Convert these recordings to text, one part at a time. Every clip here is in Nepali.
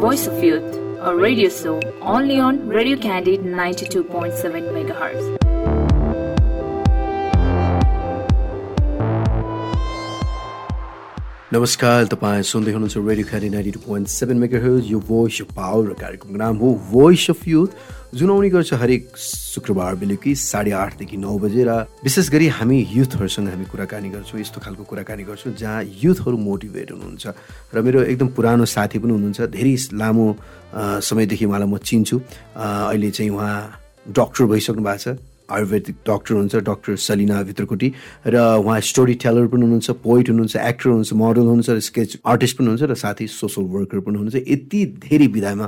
Voice of Youth, a radio show only on Radio Candid 92.7 MHz. नमस्कार तपाईँ सुन्दै हुनुहुन्छ radio Khyali ninety two point seven mega your voice of power कार्यक्रमको नाम हो भोइस अफ युथ जुन आउने गर्छ हरेक शुक्रबार बेलुकी साढे आठदेखि नौ बजे र विशेष गरी हामी युथहरूसँग हामी कुराकानी गर्छौँ यस्तो खालको कुराकानी गर्छौँ जहाँ युथहरू मोटिभेट हुनुहुन्छ। र मेरो एकदम पुरानो साथी पनि हुनुहुन्छ धेरै लामो समयदेखि उहाँलाई म चिन्छु। अहिले चाहिँ उहाँ डक्टर भइसक्नु भएको छ। आयुर्वेदिक डक्टर हुनुहुन्छ डक्टर सलिना भित्रकोटी र उहाँ स्टोरी टेलर पनि हुनुहुन्छ पोइट हुनुहुन्छ एक्टर हुनुहुन्छ मोडल हुनुहुन्छ र स्केच आर्टिस्ट पनि हुनुहुन्छ र साथै सोसल वर्कर पनि हुनुहुन्छ। यति धेरै विधामा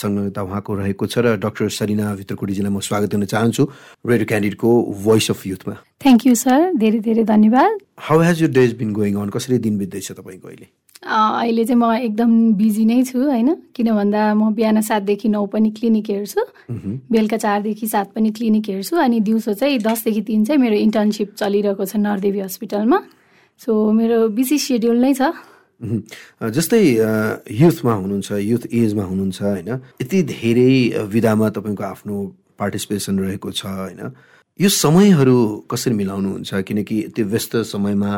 संलग्नता उहाँको रहेको छ र डक्टर सलिना भित्रकोटीजीलाई म स्वागत गर्न चाहन्छु रेडियो क्यान्डिडेटको भोइस अफ युथमा थ्याङ्क यू सर धेरै धेरै धन्यवाद। How has you days been going on कसरी दिन बित्दैछ तपाईँको अहिले? अहिले चाहिँ म एकदम बिजी नै छु होइन? किन भन्दा म बिहान सातदेखि नौ पनि क्लिनिक हेर्छु। बेलुका चारदेखि सात पनि क्लिनिक हेर्छु अनि दिउँसो चाहिँ दसदेखि तिन चाहिँ मेरो इन्टर्नसिप चलिरहेको छ नरदेवी हस्पिटलमा। सो मेरो बिजी सेड्युल नै छ। जस्तै युथमा हुनुहुन्छ युथ एजमा हुनुहुन्छ होइन? यति धेरै विधामा तपाईँको आफ्नो पार्टिसिपेसन रहेको छ होइन? यो समयहरू कसरी मिलाउनुहुन्छ? किनकि यति व्यस्त समयमा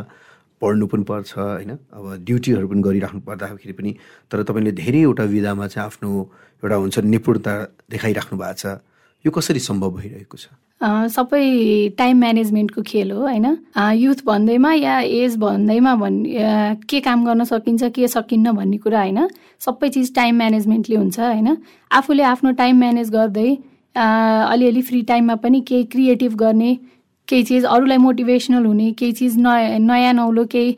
पढ्नु पनि पर्छ होइन? अब ड्युटीहरू पनि गरिराख्नु पर्दाखेरि पनि तर तपाईँले धेरैवटा विधामा चाहिँ आफ्नो एउटा हुन्छ निपुणता देखाइराख्नु भएको छ। यो कसरी सम्भव भइरहेको छ? सबै टाइम म्यानेजमेन्टको खेल हो होइन? युथ भन्दैमा या एज भन्दैमा भन् के काम गर्न सकिन्छ के सकिन्न भन्ने कुरा होइन? सबै चिज टाइम म्यानेजमेन्टले हुन्छ होइन? आफूले आफ्नो टाइम म्यानेज गर्दै अलिअलि फ्री टाइममा पनि केही क्रिएटिभ गर्ने केही चिज अरूलाई मोटिभेसनल हुने केही चिज नयाँ नयाँ नौलो केही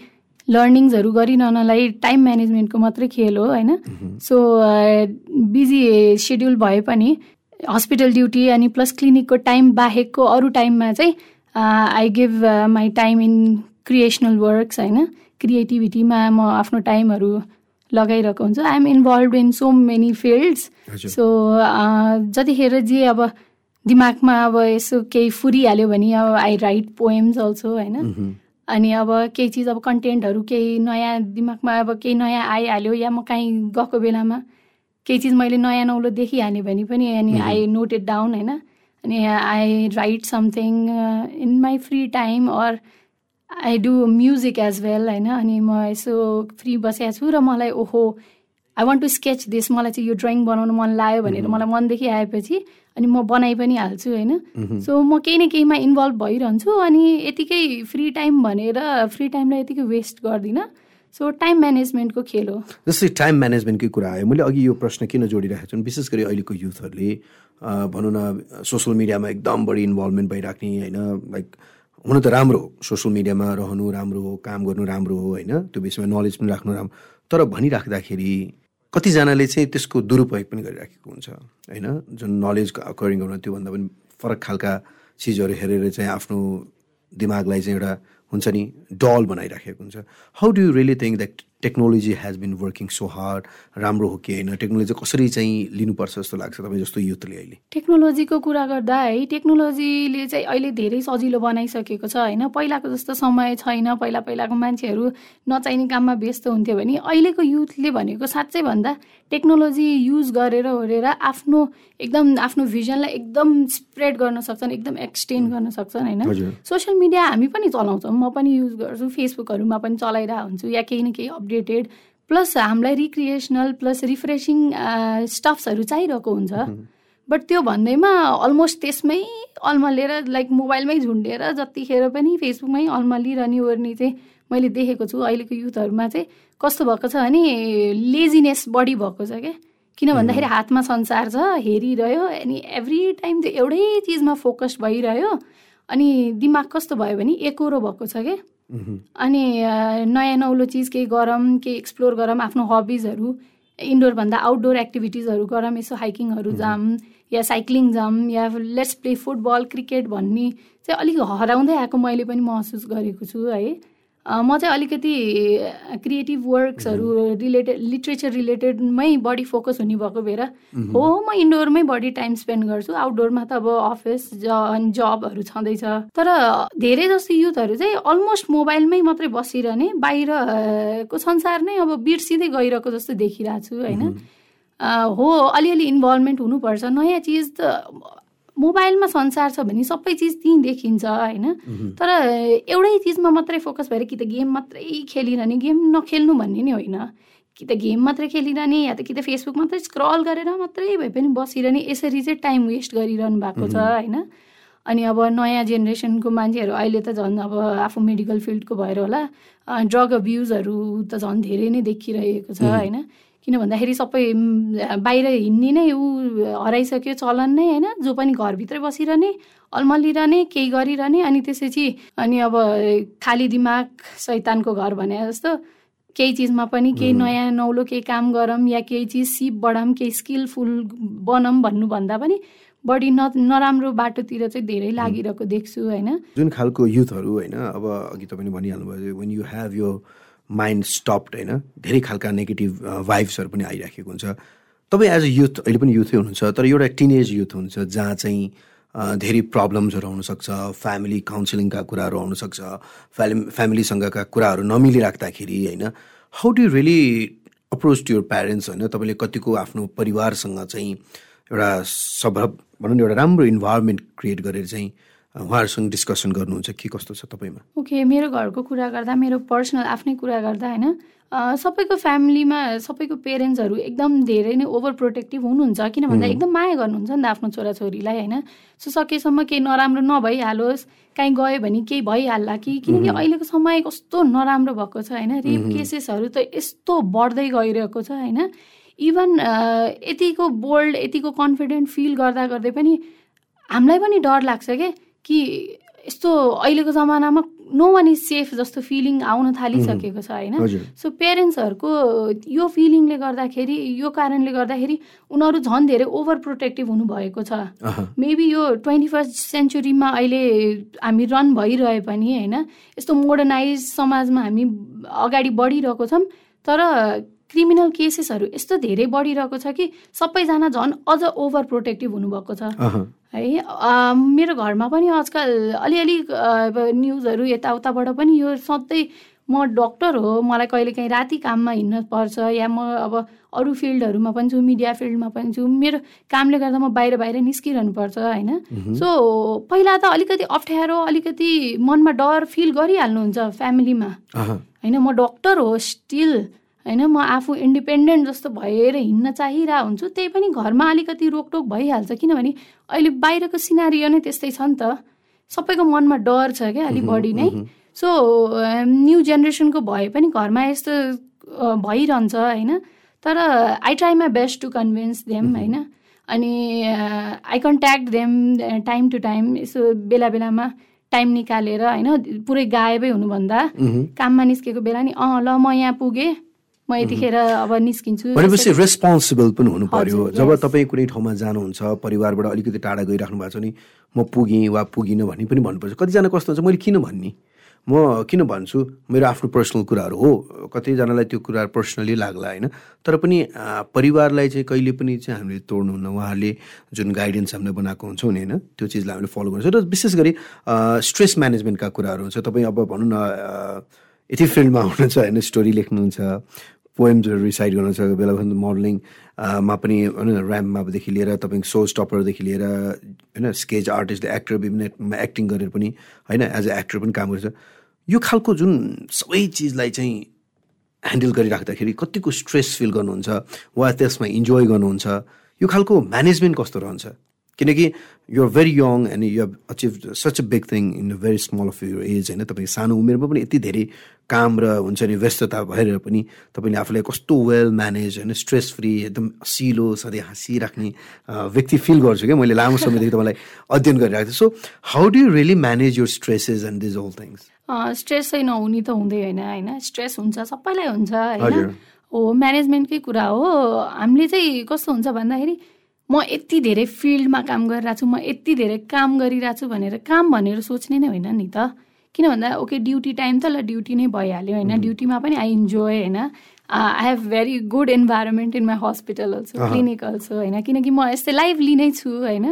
लर्निङ्सहरू गरिरहनलाई टाइम म्यानेजमेन्टको मात्रै खेल हो होइन? सो बिजी सेड्युल भए पनि हस्पिटल ड्युटी अनि प्लस क्लिनिकको टाइम बाहेकको अरू टाइममा चाहिँ I give my time in creational works होइन? क्रिएटिभिटीमा म आफ्नो टाइमहरू लगाइरहेको हुन्छु। I am involve in so many fields so जतिखेर जे अब दिमागमा अब यसो केही फुरिहाल्यो भने अब आई राइट पोएम्स अल्सो होइन? अनि अब केही चिज अब कन्टेन्टहरू केही नयाँ दिमागमा अब केही नयाँ आइहाल्यो या म काहीँ गएको बेलामा केही चिज मैले नयाँ नौलो देखिहालेँ भने पनि अनि आई नोटेड डाउन होइन? अनि I write something in my free time or I do music as well होइन? अनि म यसो फ्री बसेको छु र मलाई ओहो I want to sketch this मलाई चाहिँ यो ड्रइङ बनाउनु मन लाग्यो भनेर मलाई मनदेखि आएपछि अनि म बनाइ पनि हाल्छु होइन? सो म केही न केहीमा इन्भल्भ भइरहन्छु अनि यतिकै फ्री टाइम भनेर फ्री टाइमलाई यतिकै वेस्ट गर्दिनँ। सो टाइम म्यानेजमेन्टको खेल हो। जस्तै टाइम म्यानेजमेन्टकै कुरा आयो। मैले अघि यो प्रश्न किन जोडिरहेको छु विशेष गरी अहिलेको युथहरूले भनौँ न सोसियल मिडियामा एकदम बढी इन्भल्भमेन्ट भइराख्ने होइन? लाइक हुन त राम्रो हो। सोसियल मिडियामा रहनु राम्रो हो काम गर्नु राम्रो हो होइन? त्यो विषयमा नलेज पनि राख्नु राम्रो तर भनिराख्दाखेरि कतिजनाले चाहिँ त्यसको दुरुपयोग पनि गरिराखेको हुन्छ होइन? जुन नलेज अकरिङ गर्न त्योभन्दा पनि फरक खालका चिजहरू हेरेर चाहिँ आफ्नो दिमागलाई चाहिँ एउटा हुन्छ नि डल बनाइराखेको हुन्छ। How do you really think that technology has been working so hard राम्रो हो कि होइन? टेक्नोलोजी कसरी चाहिँ लिनुपर्छ जस्तो लाग्छ तपाईँ जस्तो युथले अहिले? टेक्नोलोजीको कुरा गर्दा है टेक्नोलोजीले चाहिँ अहिले धेरै सजिलो बनाइसकेको छ होइन? पहिलाको जस्तो समय छैन। पहिला पहिलाको मान्छेहरू नचाहिने काममा व्यस्त हुन्थ्यो भने अहिलेको युथले भनेको साँच्चै भन्दा टेक्नोलोजी युज गरेर ओरेर आफ्नो एकदम आफ्नो भिजनलाई एकदम स्प्रेड गर्न सक्छन् एकदम एक्सटेन्ड गर्न सक्छन् होइन? सोसियल मिडिया हामी पनि चलाउँछौँ म पनि युज गर्छु फेसबुकहरूमा पनि चलाइरहेको हुन्छु या केही न केही अपडेटेड प्लस हामीलाई रिक्रिएसनल प्लस रिफ्रेसिङ स्टफ्सहरू चाहिरहेको हुन्छ। बट त्यो भन्दैमा अलमोस्ट त्यसमै अल्मलिएर लाइक मोबाइलमै झुन्डेर जतिखेर पनि फेसबुकमै अल्मलिरहने ओर्ने चाहिँ मैले देखेको छु अहिलेको युथहरूमा चाहिँ। कस्तो भएको छ भने लेजिनेस बढी भएको छ क्या। किन भन्दाखेरि हातमा संसार छ हेरिरह्यो अनि एभ्री टाइम चाहिँ एउटै चिजमा फोकस भइरह्यो अनि दिमाग कस्तो भयो भने एकरो भएको छ क्या। अनि नयाँ नौलो चिज केही गरौँ केही एक्सप्लोर गरौँ आफ्नो हबिजहरू इन्डोरभन्दा आउटडोर एक्टिभिटिजहरू गरौँ यसो हाइकिङहरू जाऊँ या साइक्लिङ जाऊँ या लेट्स प्ले फुटबल क्रिकेट भन्ने चाहिँ अलिक हराउँदै आएको मैले पनि महसुस गरेको छु है। म चाहिँ अलिकति क्रिएटिभ वर्क्सहरू रिलेटेड लिट्रेचर रिलेटेडमै बढी फोकस हुने भएको भएर हो म इन्डोरमै बढी टाइम स्पेन्ड गर्छु। आउटडोरमा त अब अफिस ज जबहरू छँदैछ। तर धेरै जस्तो युथहरू चाहिँ अलमोस्ट मोबाइलमै मात्रै बसिरहने बाहिरको संसार नै अब बिर्सिँदै गइरहेको जस्तो देखिरहेको छु होइन? हो अलिअलि इन्भल्भमेन्ट हुनुपर्छ। नयाँ चिज त मोबाइलमा संसार छ भने सबै चिज त्यहीँ देखिन्छ होइन? तर एउटै चिजमा मात्रै फोकस भएर कि त गेम मात्रै खेलिरहने गेम नखेल्नु भन्ने नै होइन। कि त गेम मात्रै खेलिरहने या त कि त फेसबुक मात्रै स्क्रल गरेर मात्रै भए पनि बसिरहने यसरी चाहिँ टाइम वेस्ट गरिरहनु भएको छ होइन? अनि अब नयाँ जेनेरेसनको मान्छेहरू अहिले त झन् अब आफू मेडिकल फिल्डको भएर होला ड्रग अब्युजहरू त झन् धेरै नै देखिरहेको छ होइन? किन भन्दाखेरि सबै बाहिर हिँड्ने नै ऊ हराइसक्यो चलन नै होइन? जो पनि घरभित्रै बसिरहने अल्मलिरहने केही गरिरहने अनि त्यसपछि अनि अब खाली दिमाग सैतानको घर भने जस्तो केही चिजमा पनि केही नयाँ नौलो केही काम गरौँ या केही चिज सिप बढाउँ केही स्किलफुल बनाऊँ भन्नुभन्दा पनि बढी न नराम्रो बाटोतिर चाहिँ धेरै लागिरहेको देख्छु होइन? जुन खालको युथहरू होइन? अब अघि तपाईँले भनिहाल्नु भयो when you have your mind stopped होइन? धेरै खालका नेगेटिभ भाइब्सहरू पनि आइराखेको हुन्छ। तपाईँ एज अ युथ अहिले पनि युथै हुनुहुन्छ तर एउटा टिनेज युथ हुन्छ जहाँ चाहिँ धेरै प्रब्लम्सहरू आउनसक्छ फ्यामिली काउन्सिलिङका कुराहरू आउनसक्छ फ्यालि फ्यामिलीसँगका कुराहरू नमिलिराख्दाखेरि होइन? How do really approach to your parents होइन? तपाईँले कतिको आफ्नो परिवारसँग चाहिँ एउटा सभा भनौँ न एउटा राम्रो इन्भाइरोमेन्ट क्रिएट गरेर चाहिँ उहाँहरूसँग डिस्कसन गर्नुहुन्छ के कस्तो छ तपाईँमा? ओके मेरो घरको कुरा गर्दा मेरो पर्सनल आफ्नै कुरा गर्दा होइन सबैको फ्यामिलीमा सबैको पेरेन्ट्सहरू एकदम धेरै नै ओभर प्रोटेक्टिभ हुनुहुन्छ किन भन्दा एकदम माया गर्नुहुन्छ नि त आफ्नो छोराछोरीलाई होइन? सो सकेसम्म केही नराम्रो नभइहालोस् काहीँ गयो भने केही भइहाल्ला कि किनकि अहिलेको समय कस्तो नराम्रो भएको छ होइन? रेप केसेसहरू त यस्तो बढ्दै गइरहेको छ होइन? इभन यतिको बोल्ड यतिको कन्फिडेन्ट फिल गर्दा गर्दै पनि हामीलाई पनि डर लाग्छ क्या कि यस्तो अहिलेको जमानामा नो वान इज सेफ जस्तो फिलिङ आउन थालिसकेको छ होइन? सो पेरेन्ट्सहरूको यो फिलिङले गर्दाखेरि यो कारणले गर्दाखेरि उनीहरू झन् धेरै ओभर प्रोटेक्टिभ हुनुभएको छ। मेबी यो ट्वेन्टी फर्स्ट सेन्चुरीमा अहिले हामी रन भइरहे पनि होइन? यस्तो मोडर्नाइज समाजमा हामी अगाडि बढिरहेको छौँ तर क्रिमिनल केसेसहरू यस्तो धेरै बढिरहेको छ कि सबैजना झन् अझ ओभर प्रोटेक्टिभ हुनुभएको छ। है मेरो घरमा पनि आजकल अलिअलि न्युजहरू यताउताबाट पनि यो सधैँ म डक्टर हो मलाई कहिले काहीँ राति काममा हिँड्न पर्छ या म अब अरू फिल्डहरूमा पनि छु मिडिया फिल्डमा पनि छु मेरो कामले गर्दा म बाहिर बाहिर निस्किरहनु पर्छ होइन सो पहिला त अलिकति अप्ठ्यारो अलिकति मनमा डर फिल गरिहाल्नुहुन्छ फ्यामिलीमा। होइन म डक्टर हो स्टिल। होइन म आफू इन्डिपेन्डेन्ट जस्तो भएर हिँड्न चाहिरहेको हुन्छु त्यही पनि घरमा अलिकति रोकटोक भइहाल्छ किनभने अहिले बाहिरको सिनारियो नै त्यस्तै छ नि त। सबैको मनमा डर छ क्या अलिक बढी नै। सो न्यु जेनेरेसनको भए पनि घरमा यस्तो भइरहन्छ होइन। तर I try my best to convince them होइन। अनि I contact them time to time यसो बेला बेलामा टाइम निकालेर होइन पुरै गायबै हुनुभन्दा काममा निस्केको बेला नि अँ ल म यहाँ पुगेँ। म यतिखेर अब निस्किन्छु भनेपछि रेस्पोन्सिबल पनि हुनु पर्यो। जब तपाईँ कुनै ठाउँमा जानुहुन्छ परिवारबाट अलिकति टाढा गइराख्नु भएको छ नि म पुगेँ वा पुगिनँ भन्ने पनि भन्नुपर्छ। कतिजना कस्तो हुन्छ मैले किन भन्ने? म किन भन्छु? मेरो आफ्नो पर्सनल कुराहरू हो। कतिजनालाई त्यो कुराहरू पर्सनली लाग्ला होइन? तर पनि परिवारलाई चाहिँ कहिले पनि चाहिँ हामीले तोड्नुहुन्न। उहाँहरूले जुन गाइडेन्स हामीले बनाएको हुन्छौँ नि होइन त्यो चिजलाई हामीले फलो गर्छ। र विशेष गरी स्ट्रेस म्यानेजमेन्टका कुराहरू हुन्छ। तपाईँ अब भनौँ न यति फिल्डमा हुनुहुन्छ होइन स्टोरी लेख्नुहुन्छ पोएम्सहरू रिसाइड गर्नुहुन्छ बेला मोडलिङमा पनि होइन ऱ्याम्पमादेखि लिएर तपाईँको सो स्टपरदेखि लिएर होइन स्केच आर्टिस्ट एक्टर विभिन्न एक्टिङ गरेर पनि होइन एज अ एक्टर पनि काम गर्छ। यो खालको जुन सबै चिजलाई चाहिँ ह्यान्डल गरिराख्दाखेरि कतिको स्ट्रेस फिल गर्नुहुन्छ वा त्यसमा इन्जोय गर्नुहुन्छ यो खालको म्यानेजमेन्ट कस्तो रहन्छ? किनकि you're very young and you have achieve such a big thing in a very small of your age होइन? तपाईँ सानो उमेरमा पनि यति धेरै काम र हुन्छ नि व्यस्तता भएर पनि तपाईँले आफूलाई कस्तो वेल म्यानेज होइन स्ट्रेस फ्री एकदम सिलो सधैँ हाँसिराख्ने व्यक्ति फिल गर्छु क्या मैले लामो समयदेखि तपाईँलाई अध्ययन गरिरहेको थिएँ so how do you really manage your stresses and these whole things stress चाहिँ नहुने त हुँदै होइन होइन? स्ट्रेस हुन्छ सबैलाई हुन्छ होइन? हो म्यानेजमेन्टकै कुरा हो। हामीले चाहिँ कस्तो हुन्छ भन्दाखेरि म यति धेरै फिल्डमा काम गरिरहेको छु म यति धेरै काम गरिरहेको छु भनेर काम भनेर सोच्ने नै होइन नि त। किन भन्दा ओके ड्युटी टाइम त ल ड्युटी नै भइहाल्यो होइन। ड्युटीमा पनि आई इन्जोय होइन। I have very good environment in my hospital also clinic also होइन। किनकि म यस्तै लाइभ लिनै छु होइन।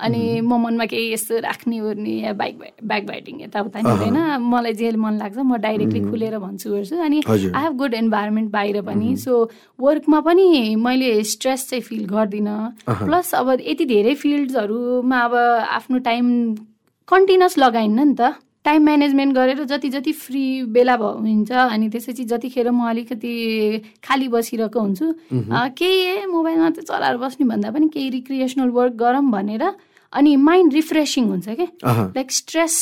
अनि म मनमा केही यस्तो राख्ने ओर्ने या बाइक ब्याक बाइटिङ यताउता नि हुँदैन। मलाई जे मन लाग्छ म डाइरेक्टली खुलेर भन्छु गर्छु। अनि। आई हेभ गुड इन्भाइरोमेन्ट बाहिर पनि। सो वर्कमा पनि मैले स्ट्रेस चाहिँ फिल गर्दिनँ। प्लस अब यति धेरै फिल्ड्सहरूमा अब आफ्नो टाइम कन्टिन्युस लगाइन्न नि त। टाइम म्यानेजमेन्ट गरेर जति जति फ्री बेला भ हुन्छ अनि त्यसपछि जतिखेर म अलिकति खाली बसिरहेको हुन्छु। केही ए मोबाइल मात्रै चलाएर बस्ने भन्दा पनि केही रिक्रिएसनल वर्क गरौँ भनेर अनि माइन्ड रिफ्रेसिङ हुन्छ क्या। लाइक स्ट्रेस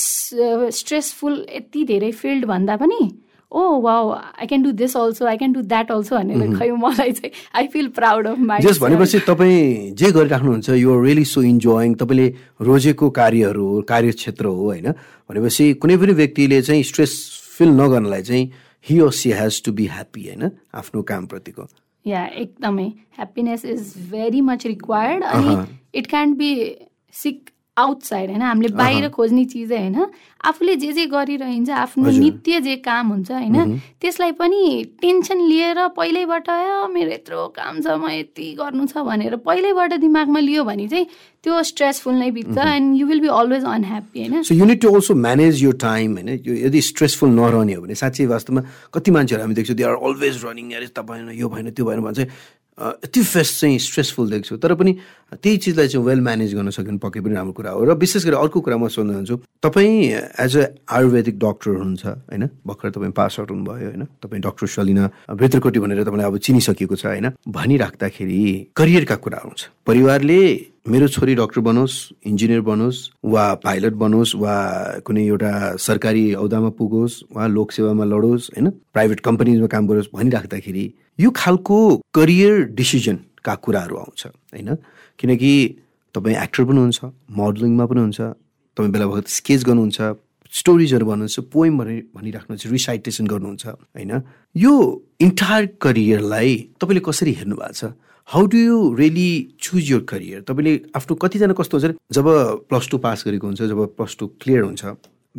स्ट्रेसफुल यति धेरै फिल्ड भन्दा पनि ओ wow I can do this also I can do that also भनेर खै मलाई चाहिँ I feel proud of my जस भनेपछि तपाईँ जे गरिराख्नुहुन्छ युआर रियली सो इन्जोइङ तपाईँले रोजेको कार्यहरू हो कार्यक्षेत्र हो होइन? भनेपछि कुनै पनि व्यक्तिले चाहिँ स्ट्रेस फिल नगर्नलाई चाहिँ he or she has to be happy होइन? आफ्नो कामप्रतिको। या एकदमै. Happiness is very much required अनि it can be seek outside होइन? हामीले बाहिर खोज्ने चिजै होइन। आफूले जे जे गरिरहन्छ आफ्नो नित्य जे काम हुन्छ होइन त्यसलाई पनि टेन्सन लिएर पहिल्यैबाट "आ, मेरो यत्रो काम छ म यति गर्नु छ भनेर पहिल्यैबाट दिमागमा लियो भने चाहिँ त्यो स्ट्रेसफुल नै बित्छ and you will be always unhappy होइन? So you need to also manage your time होइन? यो यदि स्ट्रेसफुल नरहने हो भने साँच्चै वास्तवमा कति मान्छेहरू हामी देख्छौँ दे आर अलवेज रनिङ अरे यता भएन यो भएन त्यो भएन भन्छ। यति फेस्ट चाहिँ स्ट्रेसफुल देख्छु तर पनि त्यही चिजलाई चाहिँ वेल म्यानेज गर्न सक्यो भने पक्कै पनि राम्रो कुरा हो। र विशेष गरी अर्को कुरा म सोध्न चाहन्छु तपाईँ एज अ आयुर्वेदिक डक्टर हुनुहुन्छ होइन? भर्खर तपाईँ पास आउट हुनुभयो होइन? तपाईँ डक्टर सलिना भित्रकोटी भनेर तपाईँलाई अब चिनिसकिएको छ होइन? भनिराख्दाखेरि करियरका कुरा आउँछ परिवारले मेरो छोरी डक्टर बनोस् इन्जिनियर बनोस् वा पाइलट बनोस् वा कुनै एउटा सरकारी औदामा पुगोस् वा लोकसेवामा लडोस् होइन प्राइभेट कम्पनीजमा काम गरोस् भनिराख्दाखेरि यो खालको करियर डिसिजनका कुराहरू आउँछ होइन? किनकि तपाईँ एक्टर पनि हुन्छ मोडलिङमा पनि हुन्छ तपाईँ बेला बखत स्केच गर्नुहुन्छ स्टोरिजहरू भन्नुहुन्छ पोइम भनि भनिराख्नुहुन्छ रिसाइटेसन गर्नुहुन्छ होइन? यो इन्टायर करियरलाई तपाईँले कसरी हेर्नु भएको छ? How do you really choose your career तपाईँले आफ्नो कतिजना कस्तो हुन्छ जब प्लस टू पास गरेको हुन्छ जब प्लस टू क्लियर हुन्छ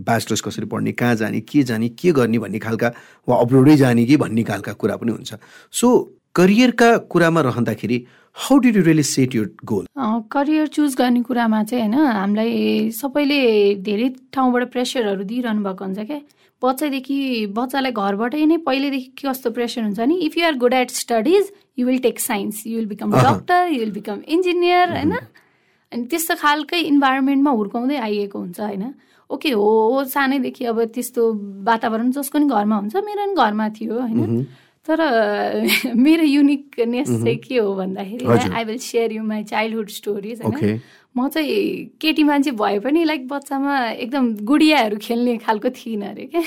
ब्याचलर्स कसरी पढ्ने कहाँ जाने के जाने के गर्ने भन्ने खालका वा अब्रोडै जाने कि भन्ने खालका कुरा पनि हुन्छ। सो करियरका कुरामा रहँदाखेरि how did you really set your goal career choose गर्ने कुरामा चाहिँ होइन हामीलाई सबैले धेरै ठाउँबाट प्रेसरहरू दिइरहनु भएको हुन्छ क्या। बच्चादेखि बच्चालाई घरबाटै नै पहिल्यैदेखि के कस्तो प्रेसर हुन्छ नि? If you are good at studies you will take science you will become doctor you will become engineer होइन? अनि त्यस्तो खालकै इन्भाइरोमेन्टमा हुर्काउँदै आइएको हुन्छ होइन? ओके हो हो सानैदेखि अब त्यस्तो वातावरण जसको नि घरमा हुन्छ मेरो नि घरमा थियो होइन? तर मेरो युनिकनेस चाहिँ के हो भन्दाखेरि। I will share you my childhood stories. होइन? म चाहिँ केटी मान्छे भए पनि लाइक बच्चामा एकदम गुडियाहरू खेल्ने खालको थिइनँ अरे क्या।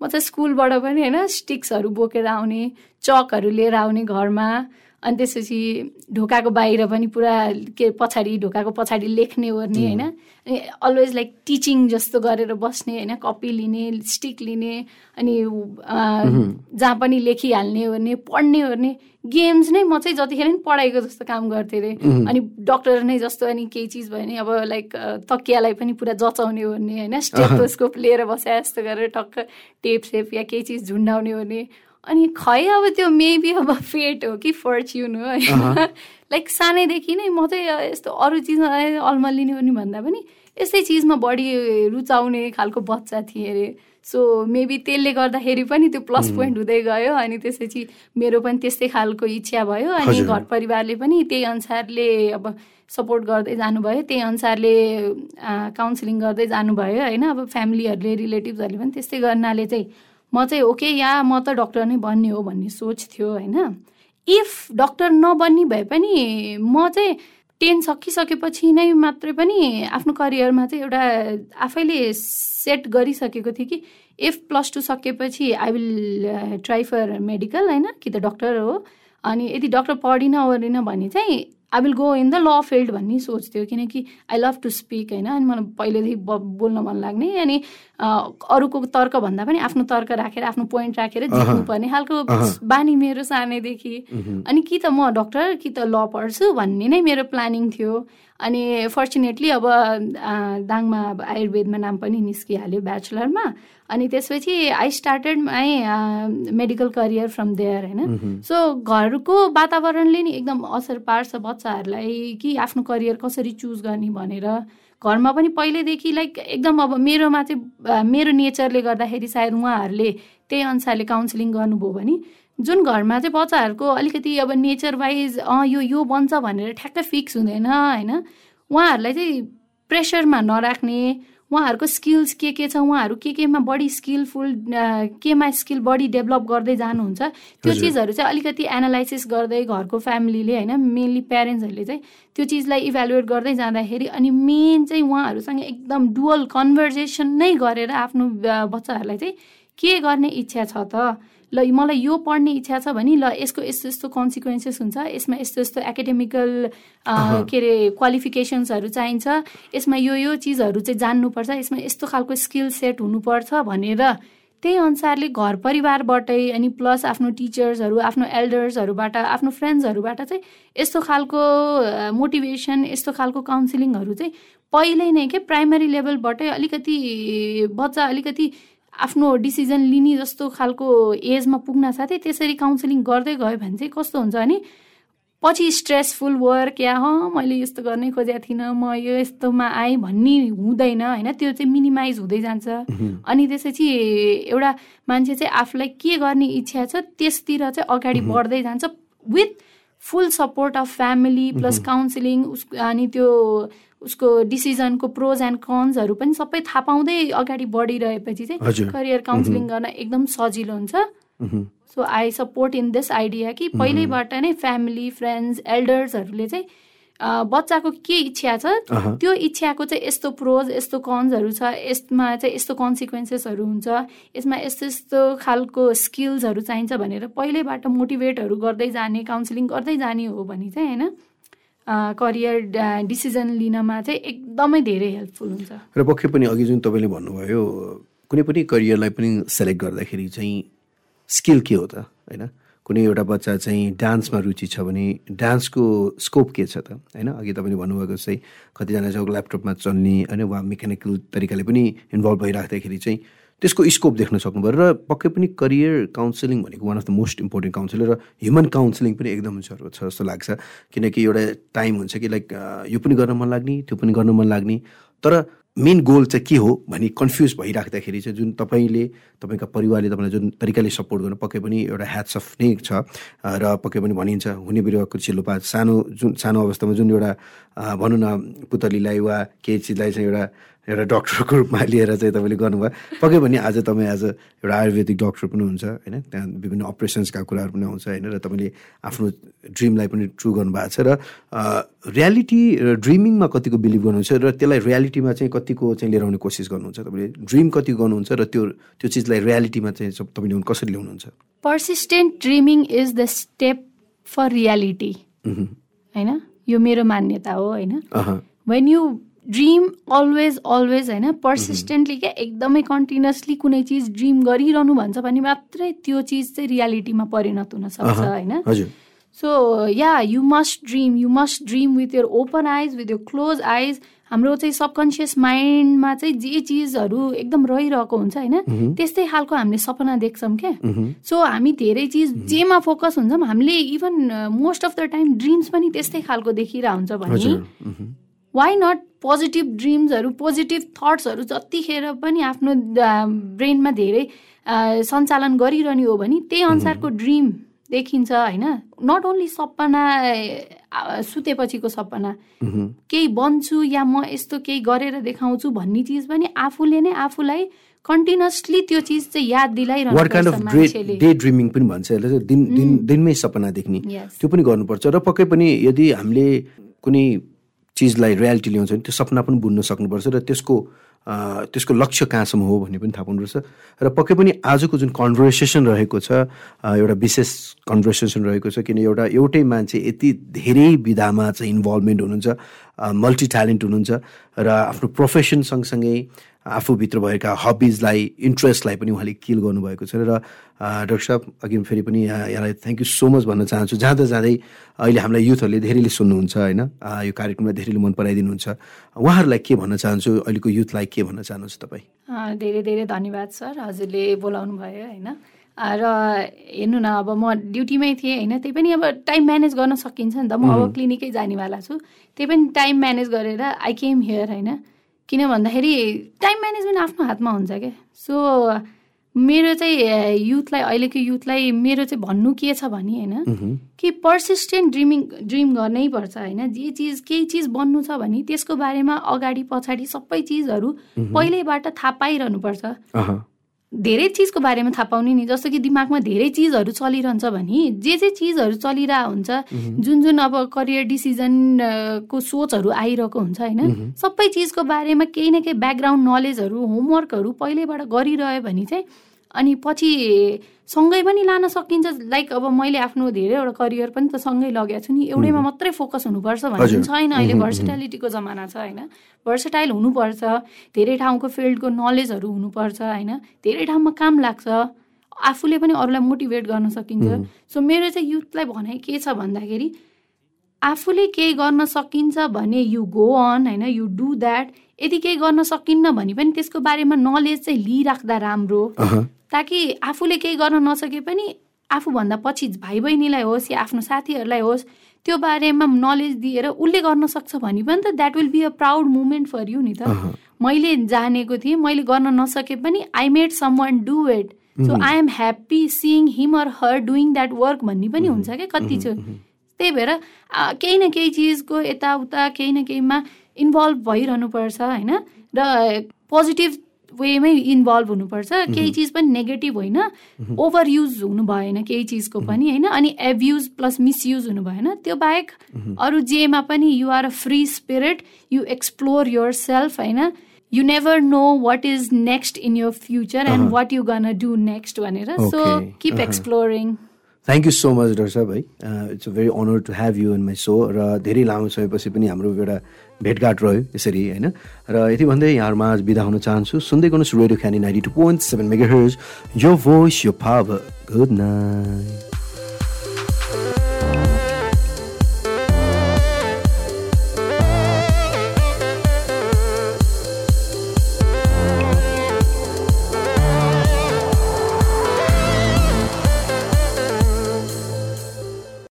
म चाहिँ स्कुलबाट पनि होइन स्टिक्सहरू बोकेर आउने चकहरू लिएर आउने घरमा। अनि त्यसपछि ढोकाको बाहिर पनि पुरा के पछाडि ढोकाको पछाडि लेख्ने ओर्ने होइन? अनि अलवेज लाइक टिचिङ जस्तो गरेर बस्ने होइन? कपी लिने स्टिक लिने अनि जहाँ पनि लेखिहाल्ने ओर्ने पढ्ने ओर्ने गेम्स नै म चाहिँ जतिखेर नि पढाइको जस्तो काम गर्थेँ अरे अनि डक्टर नै जस्तो अनि केही चिज भयो भने अब लाइक तकियालाई पनि पुरा जचाउने ओर्ने होइन? स्टेथोस्कोप लिएर बसे जस्तो गरेर टक्क टेप सेप या केही चिज झुन्डाउने ओर्ने। अनि खै अब त्यो मेबी अब फेट हो कि फर्च्युन हो होइन। लाइक सानैदेखि नै म चाहिँ यस्तो अरू चिजमा अल्मलिने ओर्ने भन्दा पनि यस्तै चिजमा बढी रुचाउने खालको बच्चा थिएँ अरे। सो मेबी त्यसले गर्दाखेरि पनि त्यो प्लस पोइन्ट हुँदै गयो अनि त्यसपछि मेरो पनि त्यस्तै खालको इच्छा भयो अनि। घर परिवारले पनि त्यही अनुसारले अब सपोर्ट गर्दै जानुभयो त्यही अनुसारले काउन्सिलिङ गर्दै जानुभयो होइन। अब फ्यामिलीहरूले रिलेटिभ्सहरूले पनि त्यस्तै गर्नाले चाहिँ म चाहिँ ओके या म त डक्टर नै बन्ने हो भन्ने सोच थियो होइन। इफ डक्टर नबन्ने भए पनि म चाहिँ टेन सकिसकेपछि नै मात्रै पनि आफ्नो करियरमा चाहिँ एउटा आफैले सेट गरिसकेको थिएँ कि इफ प्लस टू सकेपछि I will try for medical होइन कि त डक्टर हो। अनि यदि डक्टर पढिनँ ओरिनँ भने चाहिँ I will go in the law field भन्ने सोच थियो किनकि आई लभ टु स्पिक होइन? अनि मलाई पहिलेदेखि बोल्न मन लाग्ने। अनि अरूको तर्क भन्दा पनि आफ्नो तर्क राखेर आफ्नो पोइन्ट राखेर जित्नु पर्ने खालको बानी मेरो सानैदेखि। अनि कि त म डक्टर कि त ल पढ्छु भन्ने नै मेरो प्लानिङ थियो। अनि फर्चुनेटली अब दाङमा आयुर्वेदमा नाम पनि निस्किहाल्यो ब्याचलरमा अनि त्यसपछि I started my medical career from there होइन। सो घरको वातावरणले नि एकदम असर पार्छ बच्चा बच्चाहरूलाई कि आफ्नो करियर कसरी चुज गर्ने भनेर। घरमा पनि पहिल्यैदेखि लाइक एकदम अब मेरोमा चाहिँ मेरो नेचरले गर्दाखेरि सायद उहाँहरूले त्यही अनुसारले काउन्सिलिङ गर्नुभयो भने। जुन घरमा चाहिँ बच्चाहरूको अलिकति अब नेचर वाइज अँ यो यो बन्छ भनेर ठ्याक्कै फिक्स हुँदैन होइन? उहाँहरूलाई चाहिँ प्रेसरमा नराख्ने उहाँहरूको स्किल्स के के छ उहाँहरू के केमा बढी स्किलफुल केमा स्किल बढी डेभलप गर्दै जानुहुन्छ त्यो चिजहरू चाहिँ अलिकति एनालाइसिस गर्दै घरको फ्यामिलीले होइन? मेनली प्यारेन्ट्सहरूले चाहिँ त्यो चिजलाई इभ्यालुएट गर्दै जाँदाखेरि अनि मेन चाहिँ उहाँहरूसँग एकदम डुवल कन्भर्जेसन नै गरेर आफ्नो बच्चाहरूलाई चाहिँ के गर्ने इच्छा छ त? ल मलाई यो पढ्ने इच्छा छ भने ल यसको यस्तो यस्तो कन्सिक्वेन्सेस हुन्छ। यसमा यस्तो यस्तो एकाडेमिकल के अरे क्वालिफिकेसन्सहरू चाहिन्छ। यसमा यो यो चिजहरू चाहिँ जान्नुपर्छ। यसमा यस्तो खालको स्किल सेट हुनुपर्छ भनेर त्यही अनुसारले घर परिवारबाटै अनि प्लस आफ्नो टिचर्सहरू आफ्नो एल्डर्सहरूबाट आफ्नो फ्रेन्ड्सहरूबाट चाहिँ यस्तो खालको मोटिभेसन यस्तो खालको काउन्सिलिङहरू चाहिँ पहिल्यै नै के प्राइमरी लेभलबाटै अलिकति बच्चा अलिकति आफ्नो डिसिजन लिने जस्तो खालको एजमा पुग्न साथै त्यसरी काउन्सिलिङ गर्दै गयो भने चाहिँ कस्तो हुन्छ भने पछि स्ट्रेसफुल वर्क या ह मैले यस्तो गर्नै खोजेको थिइनँ म यो यस्तोमा आएँ भन्ने हुँदैन होइन? त्यो चाहिँ मिनिमाइज हुँदै जान्छ। अनि त्यसपछि एउटा मान्छे चाहिँ आफूलाई के गर्ने इच्छा छ त्यसतिर चाहिँ अगाडि बढ्दै जान्छ with full support of family plus counselling उस अनि त्यो उसको डिसिजनको प्रोज एन्ड कन्सहरू पनि सबै थाहा पाउँदै अगाडि बढिरहेपछि चाहिँ करियर काउन्सिलिङ गर्न एकदम सजिलो हुन्छ। So I support in this idea कि पहिल्यैबाट नै फ्यामिली फ्रेन्ड्स एल्डर्सहरूले चाहिँ बच्चाको के इच्छा छ त्यो इच्छाको चाहिँ यस्तो प्रोज यस्तो कन्सहरू छ यसमा चाहिँ यस्तो कन्सिक्वेन्सेसहरू हुन्छ यसमा यस्तो यस्तो खालको स्किल्सहरू चाहिन्छ भनेर पहिल्यैबाट मोटिभेटहरू गर्दै जाने काउन्सिलिङ गर्दै जाने हो भने चाहिँ होइन? करियर डिसिजन लिनमा चाहिँ एकदमै धेरै हेल्पफुल हुन्छ। र पक्कै पनि अघि जुन तपाईँले भन्नुभयो कुनै पनि करियरलाई पनि सेलेक्ट गर्दाखेरि चाहिँ स्किल के हो त होइन? कुनै एउटा बच्चा चाहिँ डान्समा रुचि छ भने डान्सको स्कोप के छ त होइन? अघि तपाईँले भन्नुभएको चाहिँ कतिजना चाहिँ ल्यापटपमा चल्ने होइन? वा मेकानिकल तरिकाले पनि इन्भल्भ भइराख्दाखेरि चाहिँ त्यसको स्कोप देख्न सक्नुभयो र पक्कै पनि करियर काउन्सिलिङ भनेको one of the most important counsellor र ह्युमन काउन्सिलिङ पनि एकदम जरुरत छ जस्तो लाग्छ। किनकि एउटा टाइम हुन्छ कि लाइक यो पनि गर्न मन लाग्ने त्यो पनि गर्न मन लाग्ने। तर मेन गोल चाहिँ के हो भनी कन्फ्युज भइराख्दाखेरि चाहिँ जुन तपाईँले तपाईँका परिवारले तपाईँलाई जुन तरिकाले सपोर्ट गर्नु पक्कै पनि एउटा ह्याट्स अफ नै छ र पक्कै पनि भनिन्छ हुने बिरुवाको चिल्लोपा सानो जुन सानो अवस्थामा जुन एउटा भनौँ न पुतलीलाई वा केही चिजलाई चाहिँ एउटा एउटा डक्टरको रूपमा लिएर चाहिँ तपाईँले गर्नुभयो। पक्कै पनि आज तपाईँ आज एउटा आयुर्वेदिक डक्टर पनि हुन्छ होइन? त्यहाँ विभिन्न अपरेसन्सका कुराहरू पनि आउँछ होइन? र तपाईँले आफ्नो ड्रिमलाई पनि ट्रु गर्नुभएको छ र रियालिटी र ड्रिमिङमा कतिको बिलिभ गर्नुहुन्छ र त्यसलाई रियालिटीमा चाहिँ कतिको चाहिँ लिएर आउने कोसिस गर्नुहुन्छ? तपाईँले ड्रिम कति गर्नुहुन्छ र त्यो त्यो चिजलाई रियालिटीमा चाहिँ तपाईँले कसरी ल्याउनुहुन्छ? Persistent dreaming is the step for reality होइन? यो मेरो मान्यता हो होइन? When you dream always always होइन? पर्सिस्टेन्टली क्या एकदमै कन्टिन्युसली कुनै चिज ड्रिम गरिरहनु भन्छ भने मात्रै त्यो चिज चाहिँ रियालिटीमा परिणत हुनसक्छ होइन? So yeah you must dream you must dream with your open eyes with your close eyes हाम्रो चाहिँ सबकन्सियस माइन्डमा चाहिँ जे चिजहरू एकदम रहिरहेको हुन्छ होइन त्यस्तै खालको हामीले सपना देख्छौँ क्या सो हामी धेरै चिज जेमा फोकस हुन्छौँ हामीले even most of the time dreams पनि त्यस्तै खालको देखिरहेको हुन्छ भने वाइ नट पोजिटिभ ड्रिम्सहरू पोजिटिभ थट्सहरू जतिखेर पनि आफ्नो ब्रेनमा धेरै सञ्चालन गरिरहने हो भने त्यही अनुसारको ड्रिम देखिन्छ होइन। नट ओन्ली सपना सुतेपछिको सपना। केही बन्छु या म यस्तो केही गरेर देखाउँछु भन्ने चिज पनि आफूले नै आफूलाई कन्टिन्युसली त्यो चिज चाहिँ याद दिलाइरहनु डे ड्रिमिङ पनि भन्छ दिन दिनमै सपना देख्ने। त्यो पनि गर्नुपर्छ र पक्कै पनि यदि हामीले कुनै चिजलाई रियालिटी ल्याउँछ भने त्यो सपना पनि बुझ्न सक्नुपर्छ र त्यसको त्यसको लक्ष्य कहाँसम्म हो भन्ने पनि थाहा पाउनुपर्छ र पक्कै पनि आजको जुन कन्भर्सेसन रहेको छ एउटा विशेष कन्भर्सेसन रहेको छ किन एउटा एउटै मान्छे यति धेरै विधामा चाहिँ इन्भल्भमेन्ट हुनुहुन्छ मल्टी ट्यालेन्ट हुनुहुन्छ र आफ्नो प्रोफेसन सँगसँगै आफूभित्र भएका हबिजलाई इन्ट्रेस्टलाई पनि उहाँले किल गर्नुभएको छ। र डाक्टर साहब अघि फेरि पनि यहाँलाई थ्याङ्क यू सो मच भन्न चाहन्छु। जाँदा जाँदै अहिले हामीलाई युथहरूले धेरैले सुन्नुहुन्छ होइन? यो कार्यक्रमलाई धेरैले मन पराइदिनुहुन्छ। उहाँहरूलाई के भन्न चाहन्छु? अहिलेको युथलाई के भन्न चाहनुहुन्छ तपाईँ? धेरै धेरै धन्यवाद सर। हजुरले बोलाउनु भयो होइन? र हेर्नु न अब म ड्युटीमै थिएँ होइन? त्यही पनि अब टाइम म्यानेज गर्न सकिन्छ नि त। म अब क्लिनिकै जानेवाला छु। त्यही पनि टाइम म्यानेज गरेर आई केम हियर होइन? किन भन्दाखेरि टाइम म्यानेजमेन्ट आफ्नो हातमा हुन्छ क्या सो मेरो चाहिँ युथलाई अहिलेको युथलाई मेरो चाहिँ भन्नु के छ भने होइन कि पर्सिस्टेन्ट ड्रिमिङ ड्रिम गर्नै पर्छ होइन। जे चिज केही चिज बन्नु छ भने त्यसको बारेमा अगाडि पछाडि सबै चिजहरू पहिल्यैबाट थाहा पाइरहनुपर्छ धेरै चिजको बारेमा थाहा पाउने नि जस्तो कि दिमागमा धेरै चिजहरू चलिरहन्छ भने जे जे चिजहरू चलिरहेको हुन्छ जुन जुन अब करियर डिसिजनको सोचहरू आइरहेको हुन्छ होइन सबै चिजको बारेमा केही न केही ब्याकग्राउन्ड नलेजहरू होमवर्कहरू पहिल्यैबाट गरिरह्यो भने चाहिँ अनि पछि सँगै पनि लान सकिन्छ लाइक अब मैले आफ्नो धेरैवटा करियर पनि त सँगै लगेको छु नि एउटैमा मात्रै फोकस हुनुपर्छ भन्ने छैन अहिले भर्सिटालिटीको जमाना छ होइन? भर्सेटाइल हुनुपर्छ धेरै ठाउँको फिल्डको नलेजहरू हुनुपर्छ होइन? धेरै ठाउँमा काम लाग्छ आफूले पनि अरूलाई मोटिभेट गर्न सकिन्छ। सो मेरो चाहिँ युथलाई भनाइ के छ भन्दाखेरि आफूले केही गर्न सकिन्छ भने यु गो अन होइन? यु डु द्याट यदि केही गर्न सकिन्न भने पनि त्यसको बारेमा नलेज चाहिँ लिइराख्दा राम्रो। ताकि आफूले केही गर्न नसके पनि आफूभन्दा पछि भाइ बहिनीलाई होस् या आफ्नो साथीहरूलाई होस् त्यो बारेमा नलेज दिएर उसले गर्न सक्छ भने पनि त that will be a proud moment for you नि त। मैले जानेको थिएँ मैले गर्न नसके पनि I made someone do it so I am happy seeing him or her doing that work भन्ने पनि हुन्छ क्या कति छ त्यही भएर केही न केही चिजको यताउता केही न केहीमा इन्भल्भ भइरहनुपर्छ होइन? र पोजिटिभ वेमै इन्भल्भ हुनुपर्छ। केही चिज पनि नेगेटिभ होइन। ओभर युज हुनु भएन केही चिजको पनि होइन? अनि एब्युज प्लस मिसयुज हुनु भएन। त्यो बाहेक अरू जेमा पनि you are a free spirit you explore yourself होइन you never know what is next in your future and what you gonna do next भनेर। So keep exploring thank you so much doctor साहब है। It's a very honour to have you in my show र धेरै लामो समयपछि पनि हाम्रो एउटा भेटघाट रह्यो यसरी होइन? र यति भन्दै यहाँहरूमा आज बिदा हुन चाहन्छु। सुन्दै गर्नुहोस् radio ख्यानी ninety two point seven mega your voice your power good night